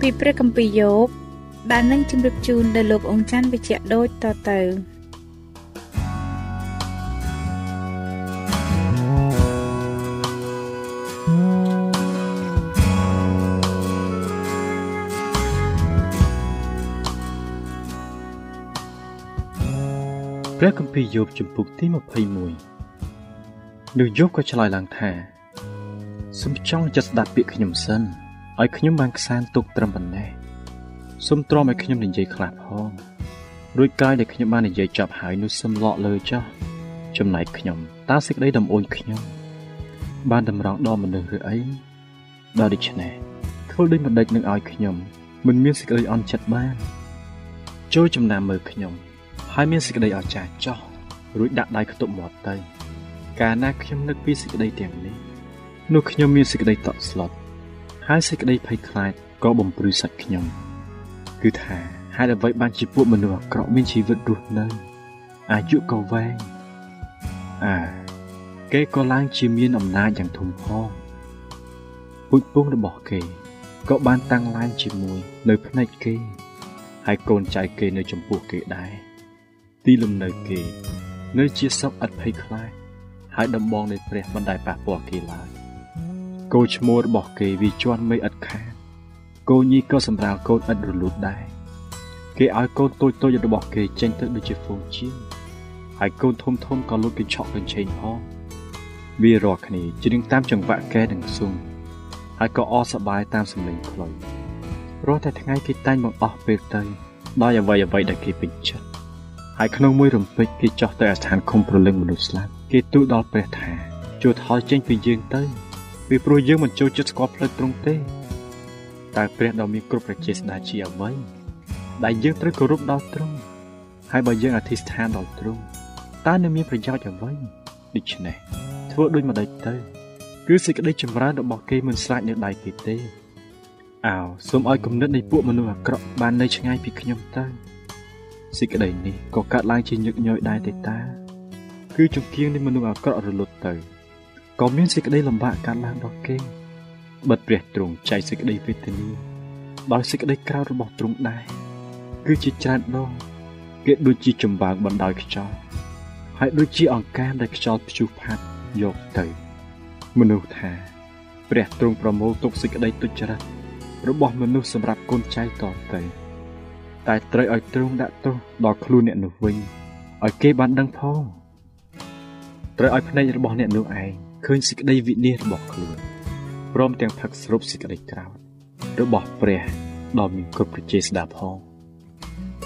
ពីព្រះគម្ពីរយោបដែលនឹងជម្រាបជូនដល់លោកអង្ចាន់វិជ្ជៈដូចតទៅព្រះគម្ពីរយោបជំពូកទី21នោះយោបក៏ឆ្លើយឡើងថាសូមចង់ចិត្តស្ដាប់ពាក្យខ្ញុំសិន ឲ្យខ្ញុំបានខ្សានទុកត្រឹមប៉ុណ្ណេះសូមទ្រាំឲ្យខ្ញុំនិយាយខ្លះផងរួចកាយដែលខ្ញុំបាននិយាយចប់ហើយនោះសូមលក់លើចោះចំណែកខ្ញុំតើសេចក្តីដំអួញខ្ញុំ បានតម្រង់ដល់មនុស្សឬអីដល់ដូច្នេះធ្វើដូចម្ដេចនឹងឲ្យខ្ញុំមិនមានសេចក្តីអន់ចិត្តបានចូលចំណាំមើលខ្ញុំ ហើយមានសេចក្តីអស្ចារ្យចោះរួចដាក់ដៃខ្ទប់មាត់ទៅ កាលណាខ្ញុំនឹកពីសេចក្តីទាំងនេះនោះខ្ញុំមានសេចក្តីតក់ស្លុត ហើយសេចក្តីភ័យខ្លាចក៏បំព្រឺសាច់ខ្ញុំគឺថាហេតុអ្វីបានជាពួកមនុស្សអាក្រក់មានជីវិតរស់នៅអាយុក៏វែងអើគេក៏ឡើងជាមានអំណាចយ៉ាងធំផងពូជពងរបស់គេក៏បានតាំងឡើងជាមួយនៅភ្នែកគេ ហើយកូនចៅគេនៅចំពោះគេដែរទីលំនៅគេ នៅជាសុខឥតភ័យខ្លាចហើយដំបងនៃព្រះមិនដែលប៉ះពាល់គេឡើយ គោឈ្មោះរបស់គេវាជន់មេឥតខាតគោញីក៏សម្រាលកូនឥតរលូតដែរគេឲ្យកូនតូចតូចរបស់គេចេញទៅដូចជាហ្វូងជៀងហើយកូនធំធំក៏លូតកញ្ឆក់កញ្ឆេងផងវារាល់គ្នាច្រៀងតាមចង្វាក់កែនិងស៊ុំហើយក៏អសប្បាយតាមសម្លេងខ្លុយរាល់តែថ្ងៃគេតែងបង្អស់ពេលទៅដោយអ្វីអ្វីដែលគេពេញចិត្តហើយក្នុងមួយរំពេចគេចោះទៅអាស្ថានឃុំប្រលឹងមនុស្សស្លាប់គេទូលដល់ព្រះថាជួយថយចេញពីយើងទៅ ពីព្រោះយើងមិនចូលចិត្តស្គាល់ផ្លូវត្រង់ទេតើព្រះដ៏មានគ្រប់ប្រជាស្ដាជាអ្វីដែលយើងត្រូវគោរពដល់ទ្រង់ហើយបើយើងអធិស្ឋានដល់ទ្រង់តើនឹងមានប្រយោជន៍អ្វីដូច្នេះធ្វើដូចម្ដេចទៅគឺសេចក្តីចម្រើនរបស់គេមិនស្លាចនៅដៃគេទេអោសូមឲ្យគំនិតនៃពួកមនុស្សអាក្រក់បាននៅឆ្ងាយពីខ្ញុំទៅសេចក្តីនេះក៏កើតឡើងជាញឹកញយដែរទេតា គឺជំគៀងនៃមនុស្សអាក្រក់រលត់ទៅ ក៏មានសេចក្តីលំបាកកើតឡើងដល់គេបិទព្រះទ្រង់ចែកសេចក្តីវេទនាដោយសេចក្តីក្រោធរបស់ទ្រង់ដែរគឺជាច្រើនដងគេដូចជាចំបើងបណ្ដោយខ្យល់ហើយដូចជាអង្ការដែលខ្យល់ព្យុះផាត់យកទៅ មនុស្សថាព្រះទ្រង់ប្រមូលទុកសេចក្តីទុច្ចរិតរបស់មនុស្សសម្រាប់កូនចៅតទៅតែត្រូវឲ្យទ្រង់ដាក់ទោសដល់ខ្លួនអ្នកនោះវិញឲ្យគេបានដឹងផងត្រូវឲ្យភ្នែករបស់អ្នកនោះឯង ឃើញសេចក្តីវិនិច្ឆ័យរបស់ខ្លួនព្រមទាំងផឹកស្រូបសេចក្តីក្រោធរបស់ព្រះដ៏មានគ្រប់ប្រជាស្ដាប់ផង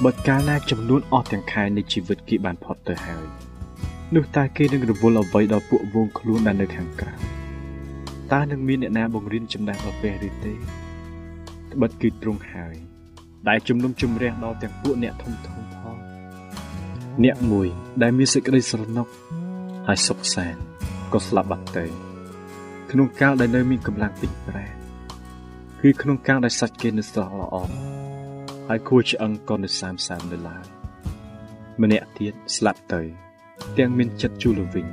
បើកាលណាចំនួនអស់ទាំងខែនៃជីវិតគេបានផុតទៅហើយនោះតើគេនឹងរវល់អ្វីដល់ពួកវងខ្លួនដែលនៅខាងក្រៅតើនឹងមានអ្នកណាបង្រៀនចំណេះដល់ព្រះឬទេត្បិតគឺទ្រង់ហើយ ដែលជំនុំជម្រះដល់ទាំងពួកអ្នកធំធំផងអ្នកមួយដែលមានសេចក្តីស្រណុកហើយសុខសាន្ត ក៏ស្លាប់បាត់ទៅក្នុងកាលដែលនៅមានកម្លាំងពេញប្រែគឺក្នុងកាលដែលសាច់គេនៅស្រស់ល្អហហើយគួរឆ្អឹងក៏នៅសាមសាមនៅឡើយម្នាក់ទៀតស្លាប់ទៅ ទាំងមានចិត្តជូលវិញ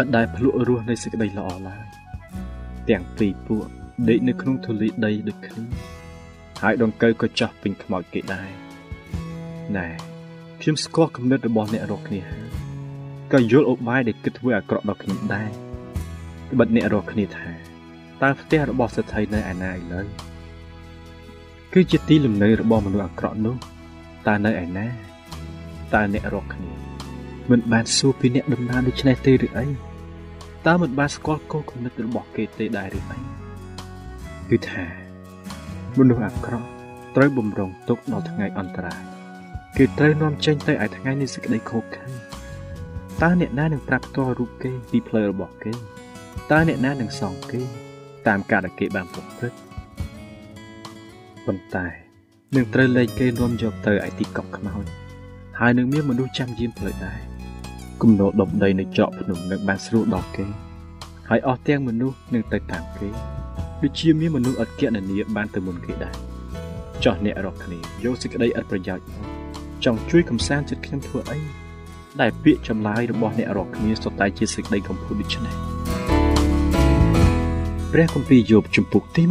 ឥតដែលភ្លក់រស់នៃសេចក្តីល្អឡើយទាំងពីរពួកដេកនៅក្នុងធូលីដីដូចគ្នាហើយដង្កូវក៏ចោះពេញខ្មោចគេដែរណែខ្ញុំស្គាល់គំនិតរបស់អ្នករាល់គ្នាហើយ ក៏យល់ឧបាយដែលគិតធ្វើអាក្រក់ដល់ខ្ញុំដែរត្បិតអ្នករាល់គ្នាថាតើផ្ទះរបស់សេដ្ឋីនៅឯណាឥឡូវគឺជាទីលំនៅរបស់មនុស្សអាក្រក់នោះតើនៅឯណាតើអ្នករាល់គ្នាមិនបានសួរពីអ្នកដំណើរដូច្នេះទេឬអីតើមិនបានស្គាល់គោលគំនិតរបស់គេទេដែរឬអីគឺថាមនុស្សអាក្រក់ត្រូវបំរុងទុកដល់ថ្ងៃអន្តរាយគេត្រូវនាំចេញទៅឲ្យថ្ងៃនៃសេចក្តីខកខាន តើអ្នកណានឹងប្រាប់ផ្ទាល់រូបគេពីផ្លូវរបស់គេតើអ្នកណានឹងសងគេតាមការដែលគេបានប្រព្រឹត្តប៉ុន្តែនឹងត្រូវលែងគេនាំយកទៅឯទីកប់ខ្មោចហើយនឹងមានមនុស្សចាំយាមផ្លូវដែរគំនោដប់ដីនៅច្រកភ្នំនឹងបានស្រួលដល់គេហើយអស់ទាំងមនុស្សនឹងទៅតាមគេដូចជាមានមនុស្សអត់គណនាបានទៅមុនគេដែរចោះអ្នករកគ្នាយកសេចក្តីឥតប្រយោជន៍ចង់ជួយកំសាន្តចិត្តខ្ញុំធ្វើអី ដែលពាក្យចម្លើយរបស់អ្នករកគ្នាសុទ្ធតែជាសេចក្តីកំពូលដូច្នេះព្រះគម្ពីរយោបជំពូកទី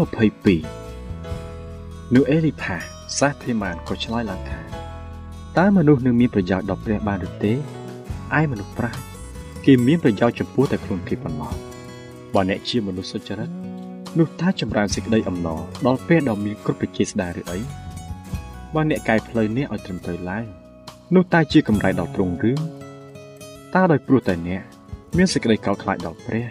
22នោះអេលីផាសាសធីម៉ានក៏ឆ្លើយឡើងថាតើមនុស្សនឹងមានប្រយោជន៍ដល់ព្រះបានឬទេឯមនុស្សប្រាជ្ញគេមានប្រយោជន៍ចំពោះតែខ្លួនគេប៉ុណ្ណោះបើអ្នកជាមនុស្សសុចរិតនោះថាចម្រើនសេចក្តីអំណរដល់ពេលដ៏មានគ្រប់ប្រជាស្ដារឬអីបើអ្នកកែផ្លូវអ្នកឲ្យត្រឹមត្រូវឡើងនោះតើជាកម្រៃដល់ទ្រង់ឬ តើដោយព្រោះតែអ្នកមានសេចក្តីកោតខ្លាចដល់ព្រះ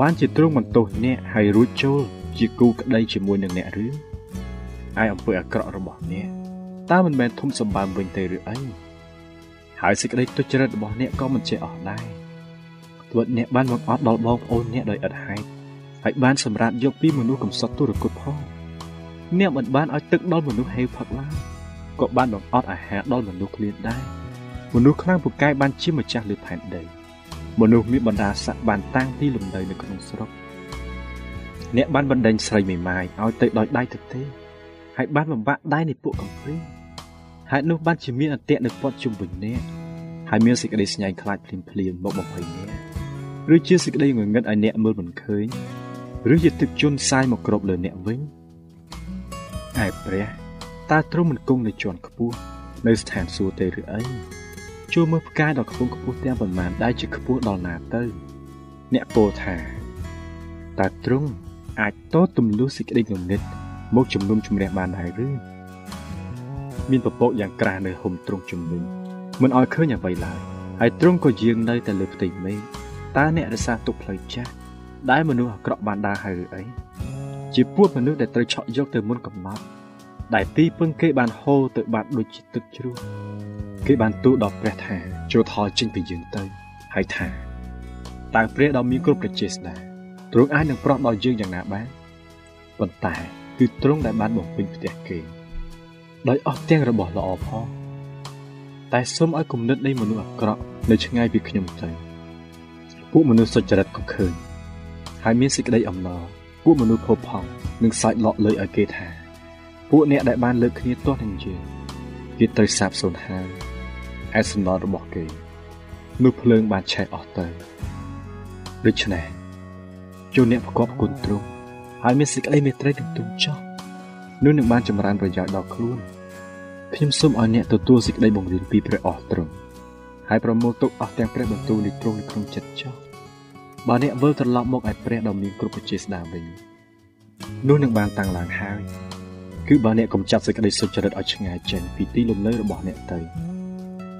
បានជាទ្រង់បន្ទោសអ្នកហើយរួចចូលជាគូក្តីជាមួយនឹងអ្នកឬឯអំពើអាក្រក់របស់អ្នកតើមិនមែនធំសម្បើមវិញទេឬអីហើយសេចក្តីទុច្ចរិតរបស់អ្នកក៏មិនចេះអស់ដែរទោះអ្នកបានបង្អត់ដល់បងប្អូនអ្នកដោយឥតហេតុហើយបានសម្រាប់យកពីមនុស្សកំសត់ទុរគតផងអ្នកមិនបានឲ្យទឹកដល់មនុស្សហេវផឹកឡើយក៏បានបង្អត់អាហារដល់មនុស្សឃ្លានដែរ មនុស្សខ្លាំងពូកែបានជាម្ចាស់លើផែនដីមនុស្សមានបណ្ដាស័ក្តិបានតាំងទីលំនៅនៅក្នុងស្រុកអ្នកបានបណ្ដេញស្រីមេម៉ាយឲ្យទៅដោយដៃទៅទេហើយបានបំបាក់ដៃនៃពួកកំព្រាហេតុនោះបានជាមានអន្ទាក់នៅព័ទ្ធជុំវិញអ្នកហើយមានសេចក្តីស្ញែងខ្លាចភ្លាមភ្លាមមកបំភ័យអ្នកឬជាសេចក្តីងងឹតឲ្យអ្នកមើលមិនឃើញឬជាទឹកជន់សាយមកគ្របលើអ្នកវិញឯព្រះតើទ្រង់មិនគង់នៅជាន់ខ្ពស់នៅស្ថានសួគ៌ទេឬអី ជួមើលផ្កាយដ៏ខ្ពង់ខ្ពស់ទាំងប៉ុន្មានដែលជាខ្ពស់ដល់ណាទៅ អ្នកពោលថាតើទ្រង់អាចតទម្លុះសេចក្តីងងឹតមកជំនុំជម្រះបានដែរឬមានពពកយ៉ាងក្រាស់នៅហុំទ្រង់ជំនុំមិនឲ្យឃើញអ្វីឡើយហើយទ្រង់ក៏យាងនៅតែលើផ្ទៃមេឃតើអ្នករសាទុកផ្លូវចាស់ដែលមនុស្សអាក្រក់បានដើរហើយឬអីជាពួកមនុស្សដែលត្រូវឆក់យកទៅមុនកំណត់ដែលទីពឹងគេបានហូរទៅបាត់ដូចជាទឹកជ្រោះ គេបានទូលដល់ព្រះថាចូលថយចេញពីយើងទៅហើយថាតើព្រះដ៏មានគ្រប់ប្រជាស្ដាទ្រង់អាចនឹងប្រោះដល់យើងយ៉ាងណាបានប៉ុន្តែគឺទ្រង់ដែលបានបំពេញផ្ទះគេដោយអស់ទាំងរបស់ល្អផងតែសូមឲ្យគំនិតនៃមនុស្សអាក្រក់នៅឆ្ងាយពីខ្ញុំទៅពួកមនុស្សសុចរិតក៏ឃើញហើយមានសេចក្តីអំណរពួកមនុស្សផុសផង់នឹងសាច់លក់លើឲ្យគេថា ពួកអ្នកដែលបានលើកគ្នាទាស់នឹងយើងគេត្រូវសាបសូន្យហើយ ឯសំណល់របស់គេនោះភ្លើងបានឆេះអស់ទៅដូច្នេះជួនអ្នកប្រកបគុណទ្រង់ហើយមានសេចក្តីមេត្រីនឹងទុំចោះនោះនឹងបានចម្រើនប្រយោជន៍ដល់ខ្លួនខ្ញុំសូមឲ្យអ្នកទទួលសេចក្តីបង្រៀនពីព្រះអស់ទ្រង់ហើយប្រមូលទុកអស់ទាំងព្រះបន្ទូលនៃទ្រង់នៅក្នុងចិត្តចោះបើអ្នកវិលត្រឡប់មកឯព្រះដ៏មានគ្រប់ប្រជាស្ដាវិញនោះនឹងបានតាំងឡើងហើយគឺបើអ្នកកំចាត់សេចក្តីសុចរិតឲ្យឆ្ងាយចេញពីទីលំនៅរបស់អ្នកទៅ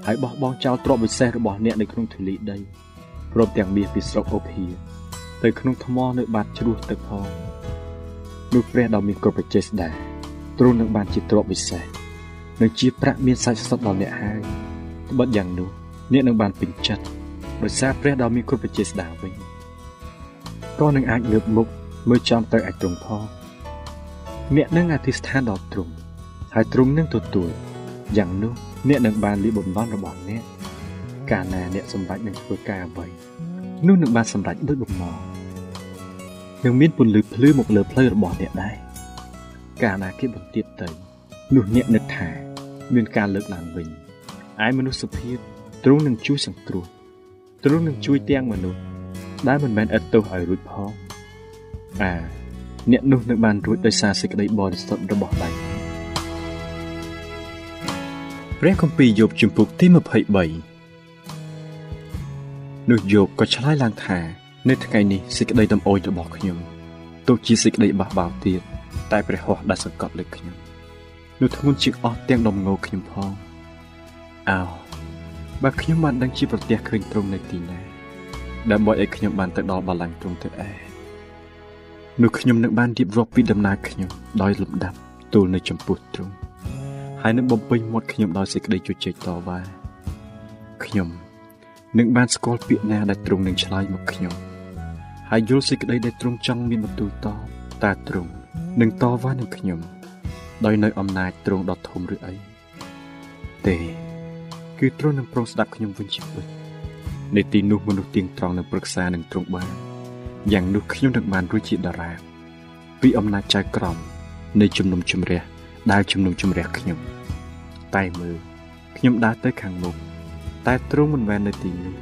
ហើយបោះបង់ចោលទ្រព្យវិសេសរបស់អ្នកនៅក្នុងធូលីដីព្រមទាំងមាសពីស្រុកអូភីទៅក្នុងថ្មនៅបាតជ្រោះទឹកផងនោះព្រះដ៏មានគ្រប់ប្រជាស្ដាទ្រង់នឹងបានជាទ្រព្យវិសេសនិងជាប្រាក់មានសាច់សុទ្ធដល់អ្នកហើយត្បិតយ៉ាងនោះអ្នកនឹងបានពេញចិត្តដោយសារព្រះដ៏មានគ្រប់ប្រជាស្ដាវិញក៏នឹងអាចលើកមុខមើលចំទៅឯទ្រង់ផងអ្នកនឹងអធិស្ឋានដល់ទ្រង់ហើយទ្រង់នឹងទទួលយ៉ាងនោះ អ្នកនឹងបានលីបំណន់របស់អ្នកកាលណាអ្នកសម្រេចនឹងធ្វើការអ្វីនោះនឹងបានសម្រេចដោយបំណងនឹងមានពន្លឺភ្លឺមកលើផ្លូវរបស់អ្នកដែរកាលណាគេបន្ទាបទៅនោះអ្នកនឹកថាមានការលើកឡើងវិញឯមនុស្សសុភាពទ្រង់នឹងជួយសង្គ្រោះទ្រង់នឹងជួយទាំងមនុស្សដែលមិនមែនឥតទោសឲ្យរួចផងអាអ្នកនោះនឹងបានរួចដោយសារសេចក្តីបរិសុទ្ធរបស់ដៃ ព្រះគម្ពីរយោបជំពូកទី23នោះយោបក៏ឆ្លើយឡើងថា នៅថ្ងៃនេះសេចក្តីដំអូនរបស់ខ្ញុំទោះជាសេចក្តីបះបោរទៀតតែព្រះហស្ថដែលសង្កត់លើខ្ញុំនោះធ្ងន់ជាងអស់ទាំងដំងោខ្ញុំផងអោបើខ្ញុំបានដឹងជាប្រទះឃើញត្រង់នៅទីណាដើម្បីឲ្យខ្ញុំបានទៅដល់បល្ល័ង្កទ្រង់ទៅឯនោះខ្ញុំនឹងបានរៀបរាប់ពីដំណើរខ្ញុំដោយលំដាប់ទូលនៅចំពោះទ្រង់ ហើយនឹងបំពេញមាត់ខ្ញុំដោយសេចក្តីជជែកតវ៉ាខ្ញុំនឹងបានស្គាល់ពាក្យណាដែលទ្រង់នឹងឆ្លើយមកខ្ញុំហើយយល់សេចក្តីដែលទ្រង់ចង់មានបន្ទូលតតើទ្រង់នឹងតវ៉ានឹងខ្ញុំ ដោយនៅអំណាចទ្រង់ដ៏ធំឬអីទេគឺទ្រង់នឹងប្រងស្ដាប់ខ្ញុំវិញជាពិតនៅទីនោះមនុស្សទៀងត្រង់នឹងប្រឹក្សានឹងទ្រង់បានយ៉ាងនោះខ្ញុំនឹងបានរួចជាតារាពីអំណាចចៅក្រមនៃជំនុំជម្រះ ដែលជំនុំជម្រះខ្ញុំ តែមើលខ្ញុំដើរទៅខាងមុខតែទ្រង់មិនមែននៅទីនេះ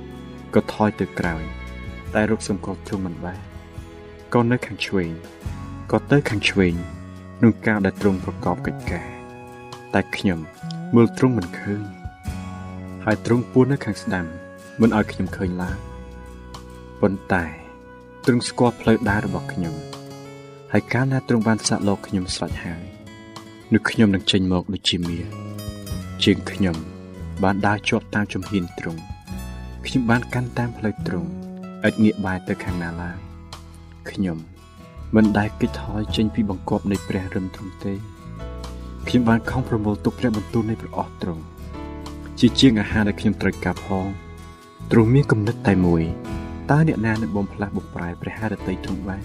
ក៏ថយទៅក្រោយ តែរកសម្គាល់ទ្រង់មិនបានក៏នៅខាងឆ្វេងក៏ទៅខាងឆ្វេងក្នុងការដែលទ្រង់ប្រកបកិច្ចការតែខ្ញុំមើលទ្រង់មិនឃើញហើយទ្រង់ពួននៅខាងស្ដាំមិនឲ្យខ្ញុំឃើញឡើយប៉ុន្តែទ្រង់ស្គាល់ផ្លូវដើររបស់ខ្ញុំ ហើយកាលណាទ្រង់បានសាក់លោកខ្ញុំស្រេចហើយ នោះខ្ញុំនឹងចេញមកដូចជាមាជាងខ្ញុំ បានដើរជាប់តាមជំហានទ្រង់ខ្ញុំបានកាន់តាមផ្លូវទ្រង់ឥតងាកបែរទៅខាងណាឡើយខ្ញុំមិនដែលគេចថយចេញពីបង្គាប់នៃព្រះរឹមទ្រង់ទេខ្ញុំបានខំប្រមូលទុកព្រះបន្ទូលនៃព្រះអស់ទ្រង់ជាជាងអាហារដែលខ្ញុំត្រូវការផងទ្រង់មានគំនិតតែមួយតើអ្នកណានឹងបំផ្លាស់បំប្រែព្រះハរតីទ្រង់បាន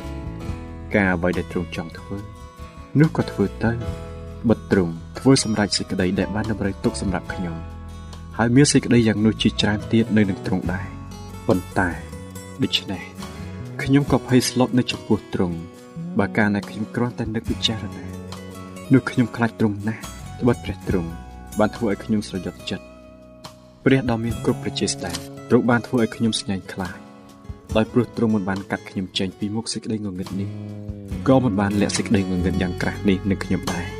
ការអ្វីដែលទ្រង់ចង់ធ្វើនោះក៏ធ្វើទៅ បិទទ្រង់ធ្វើសម្រេចសេចក្តីដែលបានតម្រូវទុកសម្រាប់ខ្ញុំហើយមានសេចក្តីយ៉ាងនោះជាច្រើនទៀតនៅនឹងទ្រង់ដែរប៉ុន្តែដូច្នេះខ្ញុំក៏ភ័យស្លុតនៅចំពោះទ្រង់បើកាលណាខ្ញុំគ្រាន់តែនឹកពិចារណានោះខ្ញុំខ្លាចទ្រង់ណាស់ត្បិតព្រះទ្រង់បានធ្វើឲ្យខ្ញុំស្រយុតចិត្តព្រះដ៏មានគ្រប់ប្រជាស្ដាទ្រង់បានធ្វើឲ្យខ្ញុំស្ញាញ់ខ្លាចដោយព្រោះទ្រង់មិនបានកាត់ខ្ញុំចេញពីមុខសេចក្តីងងឹតនេះក៏មិនបានលាក់សេចក្តីងងឹតយ៉ាងក្រាស់នេះនឹងខ្ញុំដែរ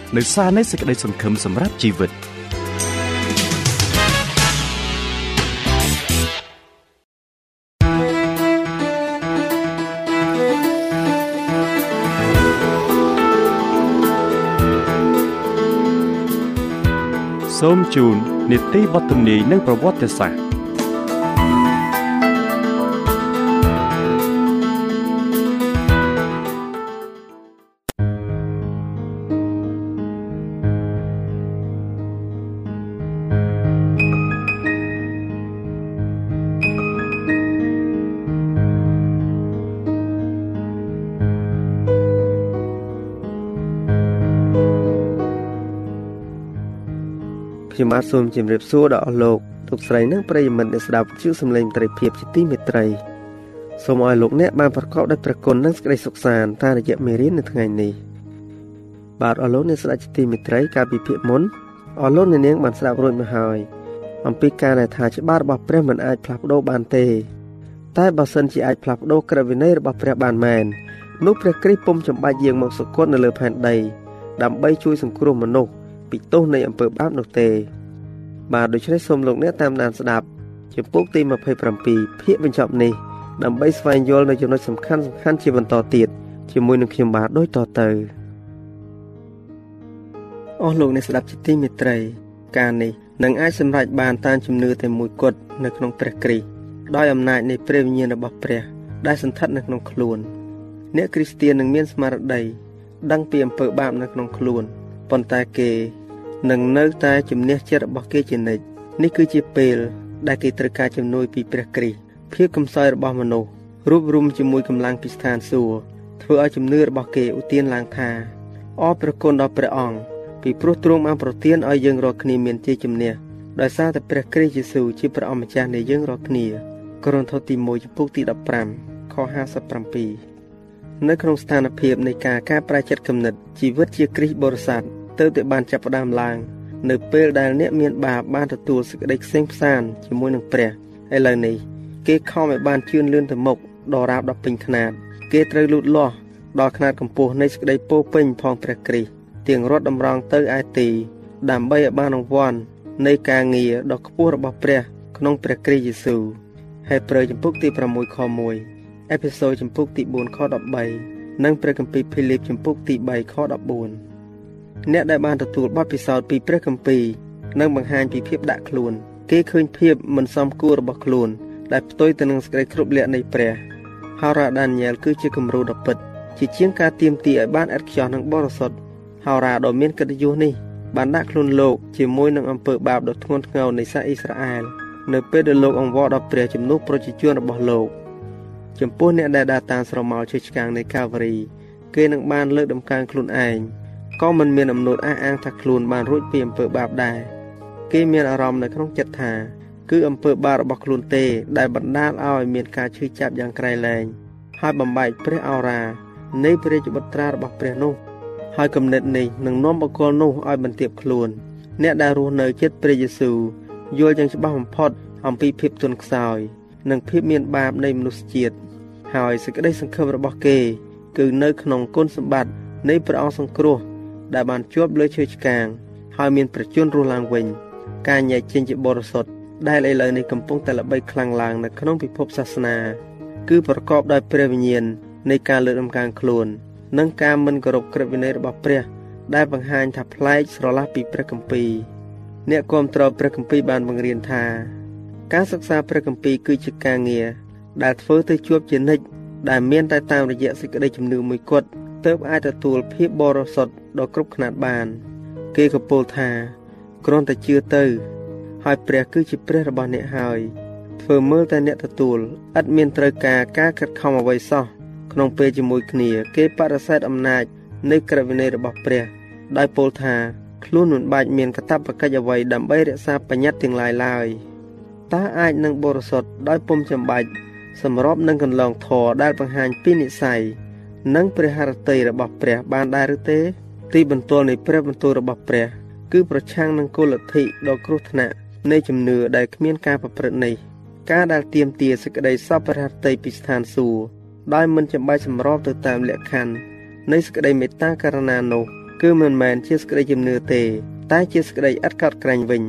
នៅសារនៃសេចក្តីសង្ឃឹមសម្រាប់ជីវិត។សូមជូននីតិវត្តនីនិងប្រវត្តិសាស្ត្រ ខ្ញុំបាទសូមជម្រាបសួរដល់អស់លោកលោកស្រីនិងប្រិយមិត្តអ្នកស្ដាប់ជាសំឡេងត្រីភាពជាទីមេត្រីសូមឲ្យលោកអ្នកបានប្រកបដោយព្រះគុណនិងសេចក្តីសុខសាន្តតាមរយៈមេរៀននៅថ្ងៃនេះបាទអស់លោកអ្នកស្ដាប់ជាទីមេត្រីកាលពីភាគមុនអស់លោកអ្នកនាងបានស្ដាប់រួចមកហើយអំពីការដែលថាច្បាប់របស់ព្រះមិនអាចផ្លាស់ប្ដូរបានទេ តែបើសិនជាអាចផ្លាស់ប្ដូរក្រឹតវិន័យរបស់ព្រះបានមែននោះព្រះគ្រីស្ទពុំចំបាច់យាងមកសុគតនៅលើផែនដីដើម្បីជួយសង្គ្រោះមនុស្ស ពីទោសនៃអំពើបាបនោះទេ បាទដូច្នេះសូមលោកអ្នកតាមដានស្ដាប់ជំពូកទី27ភាគបញ្ចប់នេះដើម្បីស្វែងយល់នៅចំណុចសំខាន់សំខាន់ជាបន្តទៀតជាមួយនឹងខ្ញុំបាទដូចតទៅអស់លោកអ្នកស្ដាប់ជាទីមេត្រីការនេះនឹងអាចសម្រេចបានតាមជំនឿតែមួយគត់នៅក្នុងព្រះគ្រីស្ទដោយអំណាចនៃព្រះវិញ្ញាណរបស់ព្រះ ដែលសន្ធិដ្ឋនៅក្នុងខ្លួន អ្នកគ្រីស្ទាននឹងមានស្មារតីដឹងពីអំពើបាបនៅក្នុងខ្លួនប៉ុន្តែគេ នឹងនៅតែជំនះចិត្តរបស់គេជានិច្ចនេះគឺជាពេលដែលគេត្រូវការជំនួយពីព្រះគ្រីស្ទភាពកំសោយរបស់មនុស្សរួបរวมជាមួយកម្លាំងពីស្ថានសួគ៌ធ្វើឲ្យជំនឿរបស់គេឧទានឡើងថាអរព្រះគុណដល់ព្រះអង្គពីព្រោះទ្រង់បានប្រទានឲ្យយើងរាល់គ្នាមានជ័យជំនះដោយសារតែព្រះគ្រីស្ទយេស៊ូវជាព្រះអម្ចាស់នៃយើងរាល់គ្នាកូរិនថូសទី1ចំពុកទី15ខ57នៅក្នុងស្ថានភាពនៃការការប្រែចិត្តគំនិតជីវិតជាគ្រីស្ទបរិស័ទ ទៅតែបានចាប់ផ្ដើមឡើង នៅពេលដែលអ្នកមានបាបបានទទួលសេចក្តីខ្សែងផ្សានជាមួយនឹងព្រះឥឡូវនេះគេខំឲ្យបានជឿនលឿនទៅមុខដល់រាបដល់ពេញខ្នាត គេត្រូវលូតលាស់ដល់ខ្នាតកម្ពស់នៃសេចក្តីពោពេញផងព្រះគ្រីស្ទទាំងរត់តម្រង់ទៅឯទីដើម្បីឲ្យបានរង្វាន់នៃការងារដ៏ខ្ពស់របស់ព្រះ ក្នុងព្រះគ្រីស្ទយេស៊ូវហេព្រើរចំពុកទី6ខ1អេផេសូចំពុកទី4ខ13និងព្រះគម្ពីរភីលីបចំពុកទី3ខ14 អ្នកដែលបានទទួលបទពិសោធន៍ពីព្រះគម្ពីរនិងបង្ហាញពីភាពដាក់ខ្លួន គេឃើញភាពមិនសមគួររបស់ខ្លួន ដែលផ្ទុយទៅនឹងសេចក្តីគ្រប់លក្ខនៃព្រះហោរ៉ាដានីយ៉ែលគឺជាគំរូដ៏ពិតជាជាងការទៀមទីឲ្យបានឥតខ្ចោះនិងបរិសុទ្ធហោរ៉ាដ៏មានកិត្តិយសនេះបានដាក់ខ្លួនលោកជាមួយនឹងអំពើបាបដ៏ធ្ងន់ធ្ងរនៃសាសអ៊ីស្រាអែលនៅពេលដែលលោកអង្វរដល់ព្រះជំនួសប្រជាជនរបស់លោកចំពោះអ្នកដែលដើរតាមស្រមោលជិះឆ្កាងនៃកាវរី គេនឹងបានលើកដំកើងខ្លួនឯង ក៏មិនមានអំណួតអះអាងថាខ្លួនបានរួចពីអំពើបាបដែរគេមានអារម្មណ៍នៅក្នុងចិត្តថា គឺអំពើបាបរបស់ខ្លួនទេ ដែលបណ្ដាលឲ្យមានការឈឺចាប់យ៉ាងក្រៃលែងហើយបំបែកព្រះអរ៉ានៃព្រះរាជបុត្រារបស់ព្រះនោះហើយគំនិតនេះនឹងនាំបកលនោះឲ្យបន្ទាបខ្លួន អ្នកដែលរស់នៅចិត្តព្រះយេស៊ូវយល់យ៉ាងច្បាស់បំផុតអំពីភាពទន់ខ្សោយ និងភាពមានបាបនៃមនុស្សជាតិហើយសេចក្តីសង្ឃឹមរបស់គេ គឺនៅក្នុងគុណសម្បត្តិនៃព្រះអង្គសង្គ្រោះ ដែលបានជាប់លើឈើឆ្កាងហើយមានប្រជញ្ញរស់ឡើងវិញ ការញែកចេញជាបរិសុទ្ធដែលឥឡូវនេះកំពុងតែល្បីខ្លាំងឡើងនៅក្នុងពិភពសាសនា គឺប្រកបដោយព្រះវិញ្ញាណនៃការលើកដំកើងខ្លួន និងការមិនគោរពក្រឹតវិន័យរបស់ព្រះ ដែលបង្ហាញថាប្លែកស្រឡះពីព្រះគម្ពីរអ្នកគ្រប់គ្រងព្រះគម្ពីរបានបង្រៀនថា ការសិក្សាព្រះគម្ពីរគឺជាការងារដែលធ្វើទៅជួបជានិច្ចដែលមានតែតាមរយៈសេចក្តីជំនឿមួយគត់ទើបអាចទទួលភាពបរិសុទ្ធ ដ៏គ្រប់គ្រាន់បាន គេក៏ពោលថាគ្រាន់តែជឿទៅ ហើយព្រះគឺជាព្រះរបស់អ្នកហើយធ្វើមើលតែអ្នកទទួលឥតមានត្រូវការការខិតខំអ្វីសោះក្នុងពេលជាមួយគ្នា គេបដិសេធអំណាចនៃក្រឹតវិន័យរបស់ព្រះដោយពោលថាខ្លួនមិនបាច់មានកាតព្វកិច្ចអ្វីដើម្បីរក្សាបញ្ញត្តិទាំងឡាយឡើយតើអាចនឹងបរិសុទ្ធដោយពុំចាំបាច់សម្របនឹងកន្លងធរដែលបង្ហាញពីនិស័យនិងព្រះハរតីរបស់ព្រះបានដែរឬទេ ទីបន្ទាល់នៃព្រះបន្ទូលរបស់ព្រះ គឺប្រឆាំងនឹងគោលលទ្ធិដ៏គ្រោះថ្នាក់នៃជំនឿដែលគ្មានការប្រព្រឹត្តនេះការដែលទៀមទាសេចក្តីសពព្រះハរតីពីស្ថានសួគ៌ដោយមិនចាំបាច់សម្របទៅតាមលក្ខខណ្ឌនៃសេចក្តីមេត្តាករុណានោះគឺមិនមែនជាសេចក្តីជំនឿទេ តែជាសេចក្តីឥតកោតក្រែងវិញ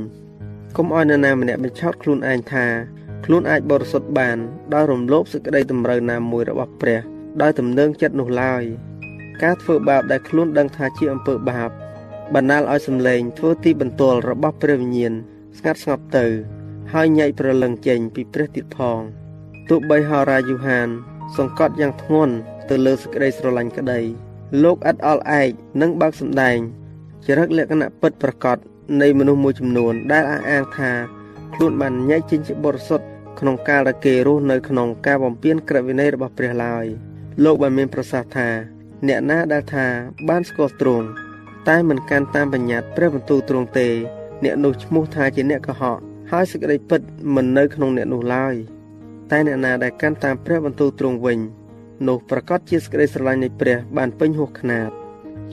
កុំឲ្យនរណាម្នាក់បញ្ឆោតខ្លួនឯងថាខ្លួនអាចបរិសុទ្ធបានដោយរំលោភសេចក្តីតម្រូវណាមួយរបស់ព្រះដោយទំនឹងចិត្តនោះឡើយ ការធ្វើបាបដែលខ្លួនដឹងថាជាអំពើបាបបណ្ដាលឲ្យសម្លេងធ្វើទីបន្ទាល់របស់ព្រះវិញ្ញាណស្ងាត់ស្ងប់ទៅ ហើយញែកប្រលឹងចេញពីព្រះទៀតផងទោះបីហោរាយូហាន សង្កត់យ៉ាងធ្ងន់ទៅលើសេចក្តីស្រឡាញ់ក្តី លោកឥតអល់ឯកនិងបើកសម្ដែងចរិតលក្ខណៈពិតប្រកបនៃមនុស្សមួយចំនួន ដែលអះអាងថា ខ្លួនបានញែកចេញជាបរិសុទ្ធក្នុងកាលដែលគេរស់នៅក្នុងការបំពេញក្រឹតវិន័យរបស់ព្រះឡើយលោកបានមានប្រសាសន៍ថា អ្នកណាដែលថាបានស្គាល់ទ្រង់តែមិនកាន់តាមបញ្ញត្តិព្រះបន្ទូលទ្រង់ទេ អ្នកនោះឈ្មោះថាជាអ្នកកុហកហើយសេចក្តីពិតមិននៅក្នុងអ្នកនោះឡើយ។តែអ្នកណាដែលកាន់តាមព្រះបន្ទូលទ្រង់វិញនោះប្រកាសជាសេចក្តីស្រឡាញ់នៃព្រះបានពេញហួសខ្នាត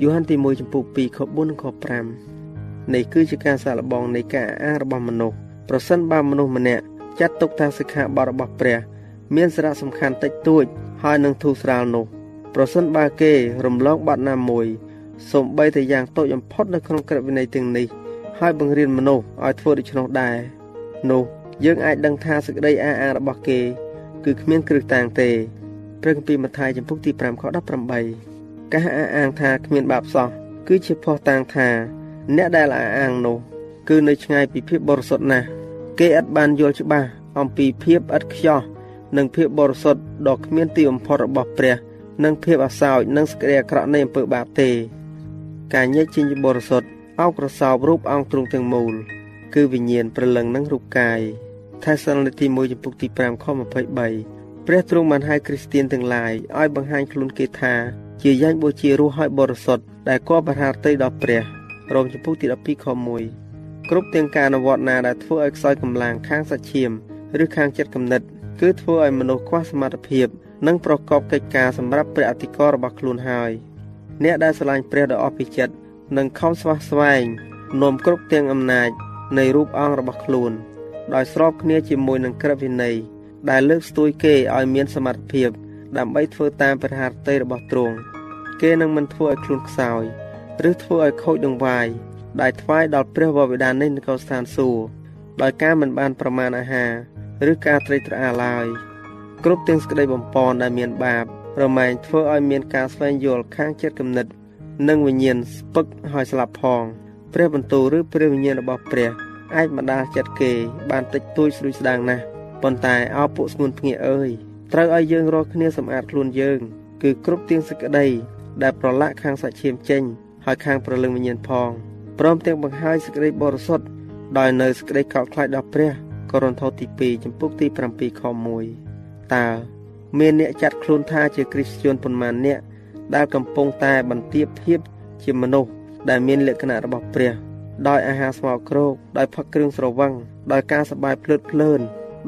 យូហានទី1ចំពុក2ខ4និងខ5នេះគឺជាការសាកល្បងនៃការអាងរបស់មនុស្សប្រសិនបើមនុស្សម្នាក់ចាត់ទុកថាសិក្ខាបទរបស់ព្រះ មានសារៈសំខាន់តិចតួចហើយនឹងធូរស្រាលនោះ ប្រសិនបើគេរំលងបាត់ណាមួយសូម្បីតែយ៉ាងតូចបំផុតនៅក្នុងក្រឹតវិន័យទាំងនេះហើយបង្រៀនមនុស្សឲ្យធ្វើដូច្នោះដែរនោះយើងអាចដឹងថាសេចក្តីអះអាងរបស់គេ គឺគ្មានគ្រឹះតាំងទេព្រះគម្ពីរម៉ាថាយចំពុកទី5ខ18ការអះអាងថាគ្មានបាបសោះគឺជាភ័ស្តុតាងថា អ្នកដែលអះអាងនោះគឺនៅឆ្ងាយពីភាពបរិសុទ្ធណាស់គេឥតបានយល់ច្បាស់អំពីភាពឥតខ្ចោះនិងភាពបរិសុទ្ធដ៏គ្មានទីបំផុតរបស់ព្រះ និងភាពអាសោចនិងសេចក្តីអាក្រក់នៃអំពើបាបទេ ការញែកចេញពីបរិសុទ្ធអោបក្រសោបរូបអង្គទ្រង់ទាំងមូល គឺវិញ្ញាណព្រលឹងនិងរូបកាយថេសាឡូនីទី1ចំពុកទី5ខ23ព្រះទ្រង់បានហៅគ្រីស្ទៀនទាំងឡាយឲ្យបង្ហាញខ្លួនគេថា ជាយ៉ាញ់បូជារស់ឲ្យបរិសុទ្ធដែលគបបហារតីដល់ព្រះរោមចំពុកទី12ខ1គ្រប់ទាំងការអនុវត្តណាដែលធ្វើឲ្យខ្សោយកម្លាំងខាងសាច់ឈាម ឬខាងចិត្តគំនិត គឺធ្វើឲ្យមនុស្សខ្វះសមត្ថភាព និងប្រកបកិច្ចការសម្រាប់ព្រះអធិការរបស់ខ្លួនហើយអ្នកដែលស្រឡាញ់ព្រះដ៏អស់ពីចិត្តនិងខំស្វះស្វែងនាំគ្រប់ទាំងអំណាចនៃរូបអង្គរបស់ខ្លួន ដោយស្របគ្នាជាមួយនឹងក្រឹតវិន័យដែលលើកស្ទួយគេឲ្យមានសមត្ថភាពដើម្បីធ្វើតាមព្រះハរតីរបស់ទ្រង់គេនឹងមិនធ្វើឲ្យខ្លួនខ្សោយឬធ្វើឲ្យខូចដង្វាយដែលថ្វាយដល់ព្រះវរបិតានៃនគរស្ថានសួគ៌ដោយការមិនបានប្រមាណអាហារឬការត្រេកត្រអាលឡើយ គ្រប់ទាំងសក្តីបំពន់ដែលមានបាបរមែងធ្វើឲ្យមានការស្វែងយល់ខាងចិត្តគំនិត និងវិញ្ញាណស្ពឹកហើយស្លាប់ផងព្រះបន្ទូលឬព្រះវិញ្ញាណរបស់ព្រះអាចម្ដាលចិត្តគេ បានតិចតួចស្រួយស្ដាងណាស់ប៉ុន្តែអោពួកស្ងួនភ្ងាអើយត្រូវឲ្យយើងរាល់គ្នាសម្អាតខ្លួនយើង គឺគ្រប់ទាំងសេចក្តីដែលប្រឡាក់ខាងសាច់ឈាមចេញហើយខាងប្រលឹងវិញ្ញាណផងព្រមទាំងបង្ហាញសេចក្តីបរិសុទ្ធដោយនៅសេចក្តីកោតខ្លាចដល់ព្រះកូរិនថូសទី2ចំពុកទី7ខ1 តើមានអ្នកចាត់ខ្លួនថាជាគ្រីស្ទានប៉ុន្មានអ្នកដែលកំពុងតែបន្ទាបភាពជាមនុស្សដែលមានលក្ខណៈរបស់ព្រះ ដោយអាហារស្មោកគ្រោកដោយផឹកគ្រឿងស្រវឹងដោយការសប្បាយភ្លើតភ្លើន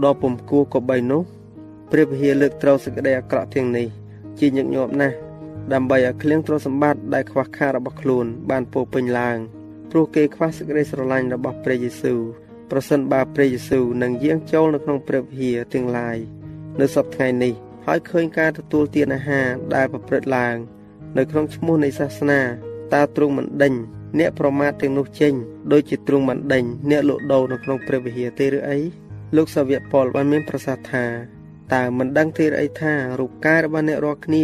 ដ៏ពំគួរក៏បីនោះព្រះវិហារលើកត្រូវសេចក្តីអាក្រក់ទាំងនេះជាញឹកញាប់ណាស់ដើម្បីឲ្យគ្លៀងទ្រព្យសម្បត្តិដែលខ្វះខាតរបស់ខ្លួន បានពោពេញឡើងព្រោះគេខ្វះសេចក្តីស្រឡាញ់របស់ព្រះយេស៊ូវប្រសិនបើព្រះយេស៊ូវនឹងយាងចូលនៅក្នុងព្រះវិហារទាំងឡាយ នៅសប្តាហ៍ថ្ងៃនេះហើយឃើញការទទួលទានអាហារដែលប្រព្រឹត្តឡើង នៅក្នុងឈ្មោះនៃសាសនាតើទ្រង់មិនដេញអ្នកប្រមាថទាំងនោះចេញដោយជាទ្រង់មិនដេញអ្នកលក់ដូរនៅក្នុងព្រះវិហារទេឬអីលោកសាវកប៉ុលបានមានប្រសាសន៍ថាតើមិនដឹងទេឬអីថារូបកាយរបស់អ្នករាល់គ្នា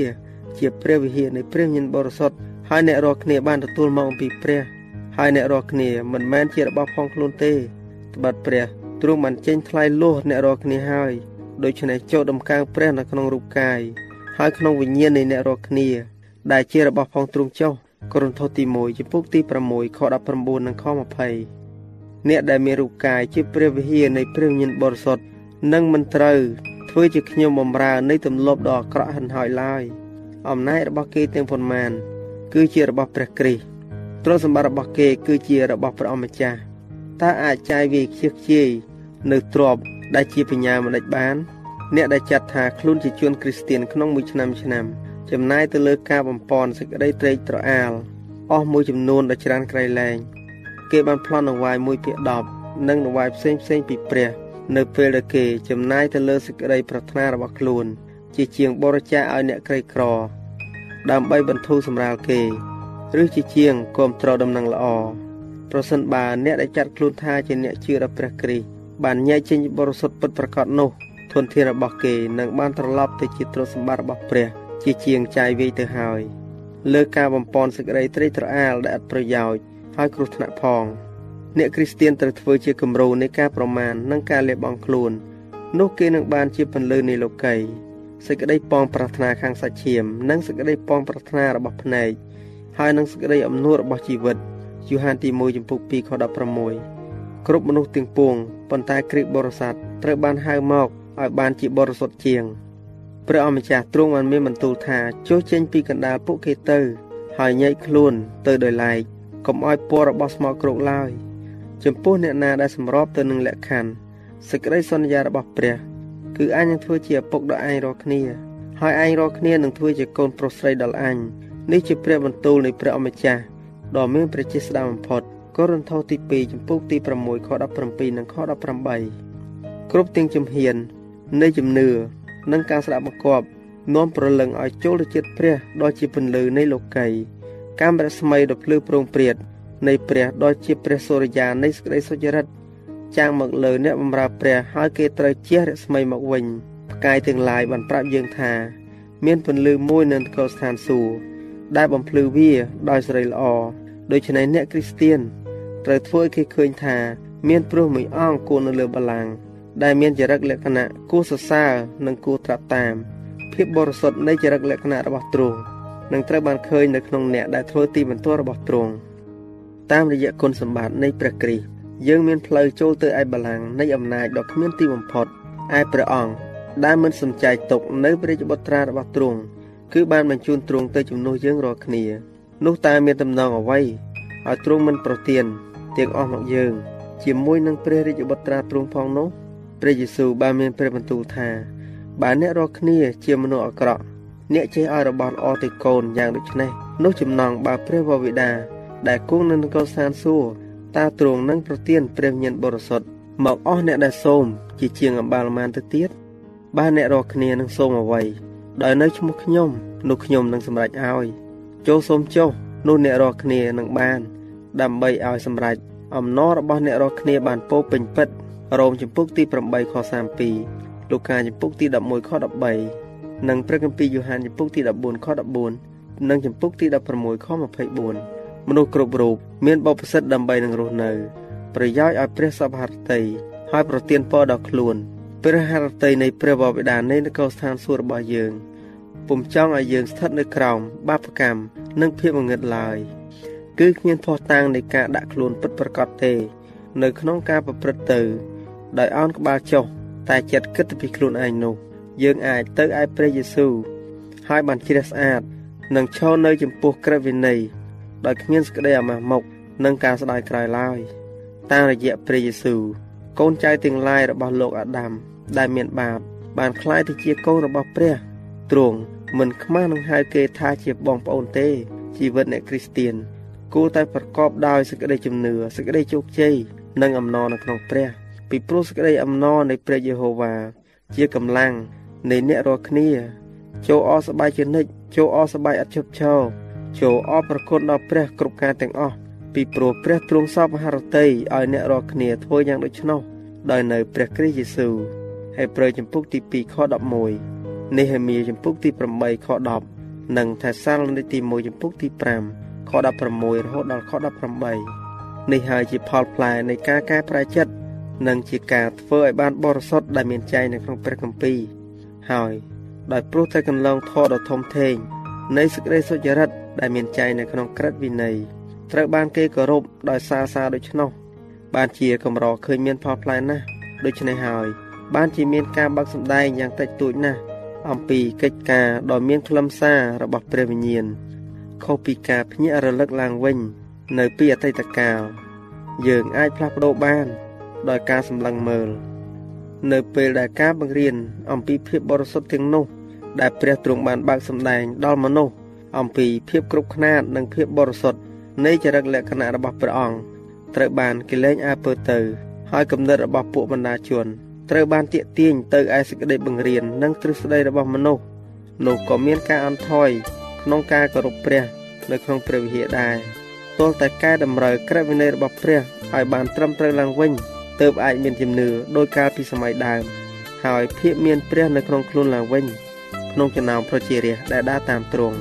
ជាព្រះវិហារនៃព្រះញញបរិសុទ្ធហើយអ្នករាល់គ្នាបានទទួលមកអំពីព្រះហើយអ្នករាល់គ្នាមិនមែនជារបស់ផងខ្លួនទេត្បិតព្រះទ្រង់បានចេញថ្លៃលោះអ្នករាល់គ្នាហើយ ដូច្នេះចូលដំកើងព្រះនៅក្នុងរូបកាយហើយក្នុងវិញ្ញាណនៃអ្នករាល់គ្នា ដែលជារបស់ផងទ្រង់ចុះកូរិនថូសទី1ចំពុកទី6ខ19និងខ20អ្នកដែលមានរូបកាយជាព្រះវិហារនៃព្រះវិញ្ញាណបរិសុទ្ធនឹងមិនត្រូវធ្វើជាខ្ញុំបំរើនៃទម្លាប់ដ៏អាក្រក់ហិនហោចឡើយអំណាចរបស់គេទាំងប៉ុន្មាន គឺជារបស់ព្រះគ្រីស្ទទ្រព្យសម្បត្តិរបស់គេគឺជារបស់ព្រះអម្ចាស់តើអាចចាយវាយខ្ជិះខ្ជាយនៅទ្រព្យ ដែលជាបញ្ញាមិនដេចបាន អ្នកដែលចាត់ថាខ្លួនជាជនគ្រីស្ទៀនក្នុងមួយឆ្នាំឆ្នាំចំណាយទៅលើការបំពន់សេចក្តីត្រេកត្រអាលអស់មួយចំនួនដ៏ច្រើនក្រៃលែងគេបានប្លន់នវាយ1ភាគ10និងនវាយផ្សេងផ្សេងពីព្រះ នៅពេលដែលគេចំណាយទៅលើសេចក្តីប្រាថ្នារបស់ខ្លួន ជាជាងបរិច្ចាគឲ្យអ្នកក្រីក្រ ដើម្បីបន្ធូរសម្រាលគេឬជាជាងគ្រប់គ្រងដំណឹងល្អប្រសិនបើអ្នកដែលចាត់ខ្លួនថាជាអ្នកជឿដល់ព្រះគ្រីស្ទ បានញែកចេញបរិសុទ្ធពិតប្រាកដនោះធនធានរបស់គេនឹងបានត្រឡប់ទៅជាទ្រព្យសម្បត្តិរបស់ព្រះ ជាជាងចាយវាយទៅហើយលើការបំពន់សេចក្តីត្រេកត្រអាលដែលឥតប្រយោជន៍ហើយគ្រោះថ្នាក់ផង អ្នកគ្រីស្ទៀនត្រូវធ្វើជាគំរូនៃការប្រមាណនិងការលះបង់ខ្លួន នោះគេនឹងបានជាពន្លឺនៃលោកីសេចក្តីប៉ងប្រាថ្នាខាងសាច់ឈាម និងសេចក្តីប៉ងប្រាថ្នារបស់ភ្នែកហើយនិងសេចក្តីអំនួតរបស់ជីវិតយូហានទី1ចំពុក2ខ16 គ្រប់មនុស្សទាំងពួងប៉ុន្តែគ្រីស្ទបរិស័ទត្រូវបានហៅមកឲ្យបានជាបរិសុទ្ធជាងព្រះអម្ចាស់ទ្រង់បានមានបន្ទូលថាចុះចេញពីកណ្ដាលពួកគេទៅ ហើយញែកខ្លួនទៅដោយឡែកកុំឲ្យពណ៌របស់ស្មោកគ្រោកឡើយចំពោះអ្នកណាដែលសម្របទៅនឹងលក្ខខណ្ឌសេចក្តីសន្យារបស់ព្រះ គឺអញនឹងធ្វើជាឪពុកដល់ឯងរាល់គ្នា ហើយឯងរាល់គ្នានឹងធ្វើជាកូនប្រុសស្រីដល់អញនេះជាព្រះបន្ទូលនៃព្រះអម្ចាស់ដ៏មានប្រជាស្ដាបំផុត កូរិនថូសទី2ចំពុកទី6ខ17និងខ18គ្រប់ទាំងជំហាននៃជំនឿនិងការស្ដាប់បង្គាប់នាំប្រលឹងឲ្យចូលទៅចិត្តព្រះដ៏ជាពន្លឺនៃលោកីកាមរស្មីដ៏ភ្លឺប្រងព្រាតនៃព្រះដ៏ជាព្រះសូរិយានៃសេចក្តីសុចរិតចាំងមកលើអ្នកបម្រើព្រះហើយគេត្រូវជះរស្មីមកវិញផ្កាយទាំងឡាយបានប្រាប់យើងថា មានពន្លឺមួយនៅកលស្ថានសួគ៌ដែលបំភ្លឺវាដោយសេរីល្អដូច្នេះអ្នកគ្រីស្ទៀន ត្រូវធ្វើឲ្យគេឃើញថា មានព្រោះមួយអង្គគួរនៅលើបល្ល័ង្កដែលមានចរិតលក្ខណៈគួរសរសើរនិងគួរត្រាប់តាម ភាពបរិសុទ្ធនៃចរិតលក្ខណៈរបស់ទ្រង់នឹងត្រូវបានឃើញនៅក្នុងអ្នកដែលធ្វើទីបន្ទាល់របស់ទ្រង់តាមរយៈគុណសម្បត្តិនៃព្រះគ្រីស្ទយើងមានផ្លូវចូលទៅឯបល្ល័ង្កនៃអំណាចដ៏គ្មានទីបំផុតឯព្រះអង្គដែលមិនសំចៃទុកនៅព្រះរាជបុត្រារបស់ទ្រង់គឺបានបញ្ជូនទ្រង់ទៅជំនួសយើងរាល់គ្នា នោះតើមានតំណងអ្វីឲ្យទ្រង់មិនប្រទាន ទាំងអស់មកយើង ជាមួយនឹងព្រះរាជបុត្រាទ្រង់ផងនោះព្រះយេស៊ូវបានមានព្រះបន្ទូលថាបើអ្នករាល់គ្នាជាមនុស្សអាក្រក់អ្នកចេះឲ្យរបស់ល្អទៅកូនយ៉ាងដូចនេះនោះចំណងបើព្រះវរបិតាដែលគង់នៅនគរស្ថានសួគ៌តើទ្រង់នឹងប្រទានព្រះវិញ្ញាណបរិសុទ្ធមកអស់អ្នកដែលសូមជាជាងអំបាលមានទៅទៀតបើអ្នករាល់គ្នានឹងសូមអ្វីដោយនៅឈ្មោះខ្ញុំនោះខ្ញុំនឹងសម្រេចឲ្យចូលសូមចុះនោះអ្នករាល់គ្នានឹងបាន ដើម្បីឲ្យសម្រេចអំណររបស់អ្នករាល់គ្នាបានពោពេញពិតរ៉ូមចំពុកទី8ខ32លូកាចំពុកទី11ខ13និងព្រះគម្ពីរយ៉ូហានចំពុកទី14ខ14និងចំពុកទី16ខ24មនុស្សគ្រប់រូបមានបបិសិទ្ធដើម្បីនឹងរស់នៅប្រយោជន៍ឲ្យព្រះសពហរតីហើយប្រទានពរដល់ខ្លួនព្រះហរតីនៃព្រះបបិតានៃនគរស្ថានសួគ៌របស់យើងពុំចង់ឲ្យយើងស្ថិតនៅក្រោមបាបកម្មនិងភាពងងឹតឡើយ គឺគ្មានភ័ស្តុតាងនៃការដាក់ខ្លួនពិតប្រាកដទេ នៅក្នុងការប្រព្រឹត្តទៅ ដោយអោនក្បាលចុះតែចិត្តគិតទៅពីខ្លួនឯងនោះ យើងអាចទៅឯព្រះយេស៊ូវហើយបានជ្រះស្អាតនិងឈរនៅចំពោះក្រឹតវិន័យដោយគ្មានសក្តីអាម៉ាស់មុខនិងការស្ដាយក្រោយឡើយតាមរយៈព្រះយេស៊ូវកូនចៅទាំងឡាយរបស់លោកអាដាមដែលមានបាប បានក្លាយទៅជាកូនរបស់ព្រះទ្រង់មិនខ្មាស់នឹងហៅគេថាជាបងប្អូនទេជីវិតអ្នកគ្រីស្ទៀន គួរតែប្រកបដោយសេចក្តីជំនឿសេចក្តីជោគជ័យនិងអំណរនៅក្នុងព្រះ ពីព្រោះសេចក្តីអំណរនៃព្រះយេហូវ៉ាជាកម្លាំងនៃអ្នករាល់គ្នា ចូលអសប្បាយជានិច្ចចូលអសប្បាយអត់ជប់ឈរចូលអរប្រគុណដល់ព្រះគ្រប់ការទាំងអស់ពីព្រោះព្រះទ្រង់សពហរតីឲ្យអ្នករាល់គ្នាធ្វើយ៉ាងដូច្នោះដោយនៅព្រះគ្រីស្ទយេស៊ូវហើយប្រើចម្ពុកទី2ខ11នេហេមៀចម្ពុកទី8ខ10និងថេសាឡូនីកទី1ចម្ពុកទី5 ខ16រហូតដល់ខ18នេះហើយជាផលផ្លែនៃការកែប្រែចិត្តនិងជាការធ្វើឲ្យបានបរិសុទ្ធដែលមានចែងនៅក្នុងព្រះគម្ពីរហើយដោយព្រោះតែកន្លងធម៌ដ៏ធំធេងនៃសេចក្តីសុចរិតដែលមានចែងនៅក្នុងក្រឹតវិន័យត្រូវបានគេគោរពដោយសារសារដូច្នោះបានជាកម្រឃើញមានផលផ្លែណាស់ដូច្នេះហើយ បានជាមានការបាក់សម្ដែងយ៉ាងតិចតួចណាស់អំពីកិច្ចការដ៏មានខ្លឹមសាររបស់ព្រះវិញ្ញាណ ខុសពីការភ្ញាក់រលឹកឡើងវិញ នៅពីអតីតកាលយើងអាចផ្លាស់ប្ដូរបាន ដោយការសម្លឹងមើល នៅពេលដែលការបង្រៀនអំពីភាពបរិសុទ្ធទាំងនោះ ដែលព្រះទ្រង់បានបើកសម្ដែងដល់មនុស្សអំពីភាពគ្រប់គ្នាតនិងភាពបរិសុទ្ធនៃចរិតលក្ខណៈរបស់ព្រះអង្គត្រូវបានគេលែងអើពើទៅ ហើយគំនិតរបស់ពួកបណ្ដាជនត្រូវបានទាក់ទាញទៅឯសេចក្តីបង្រៀននិងទ្រឹស្ដីរបស់មនុស្សនោះក៏មានការអន់ថយ ក្នុងការគោរពព្រះ នៅក្នុងព្រះវិហារដែរទោះតែកែតម្រូវក្រឹតវិន័យរបស់ព្រះឲ្យបានត្រឹមត្រូវឡើងវិញទើបអាចមានជំនឿដោយកាលពីសម័យដើមហើយភាពមានព្រះនៅក្នុងខ្លួនឡើងវិញក្នុងចំណោមប្រជារាស្ត្រដែលដើរតាមទ្រង់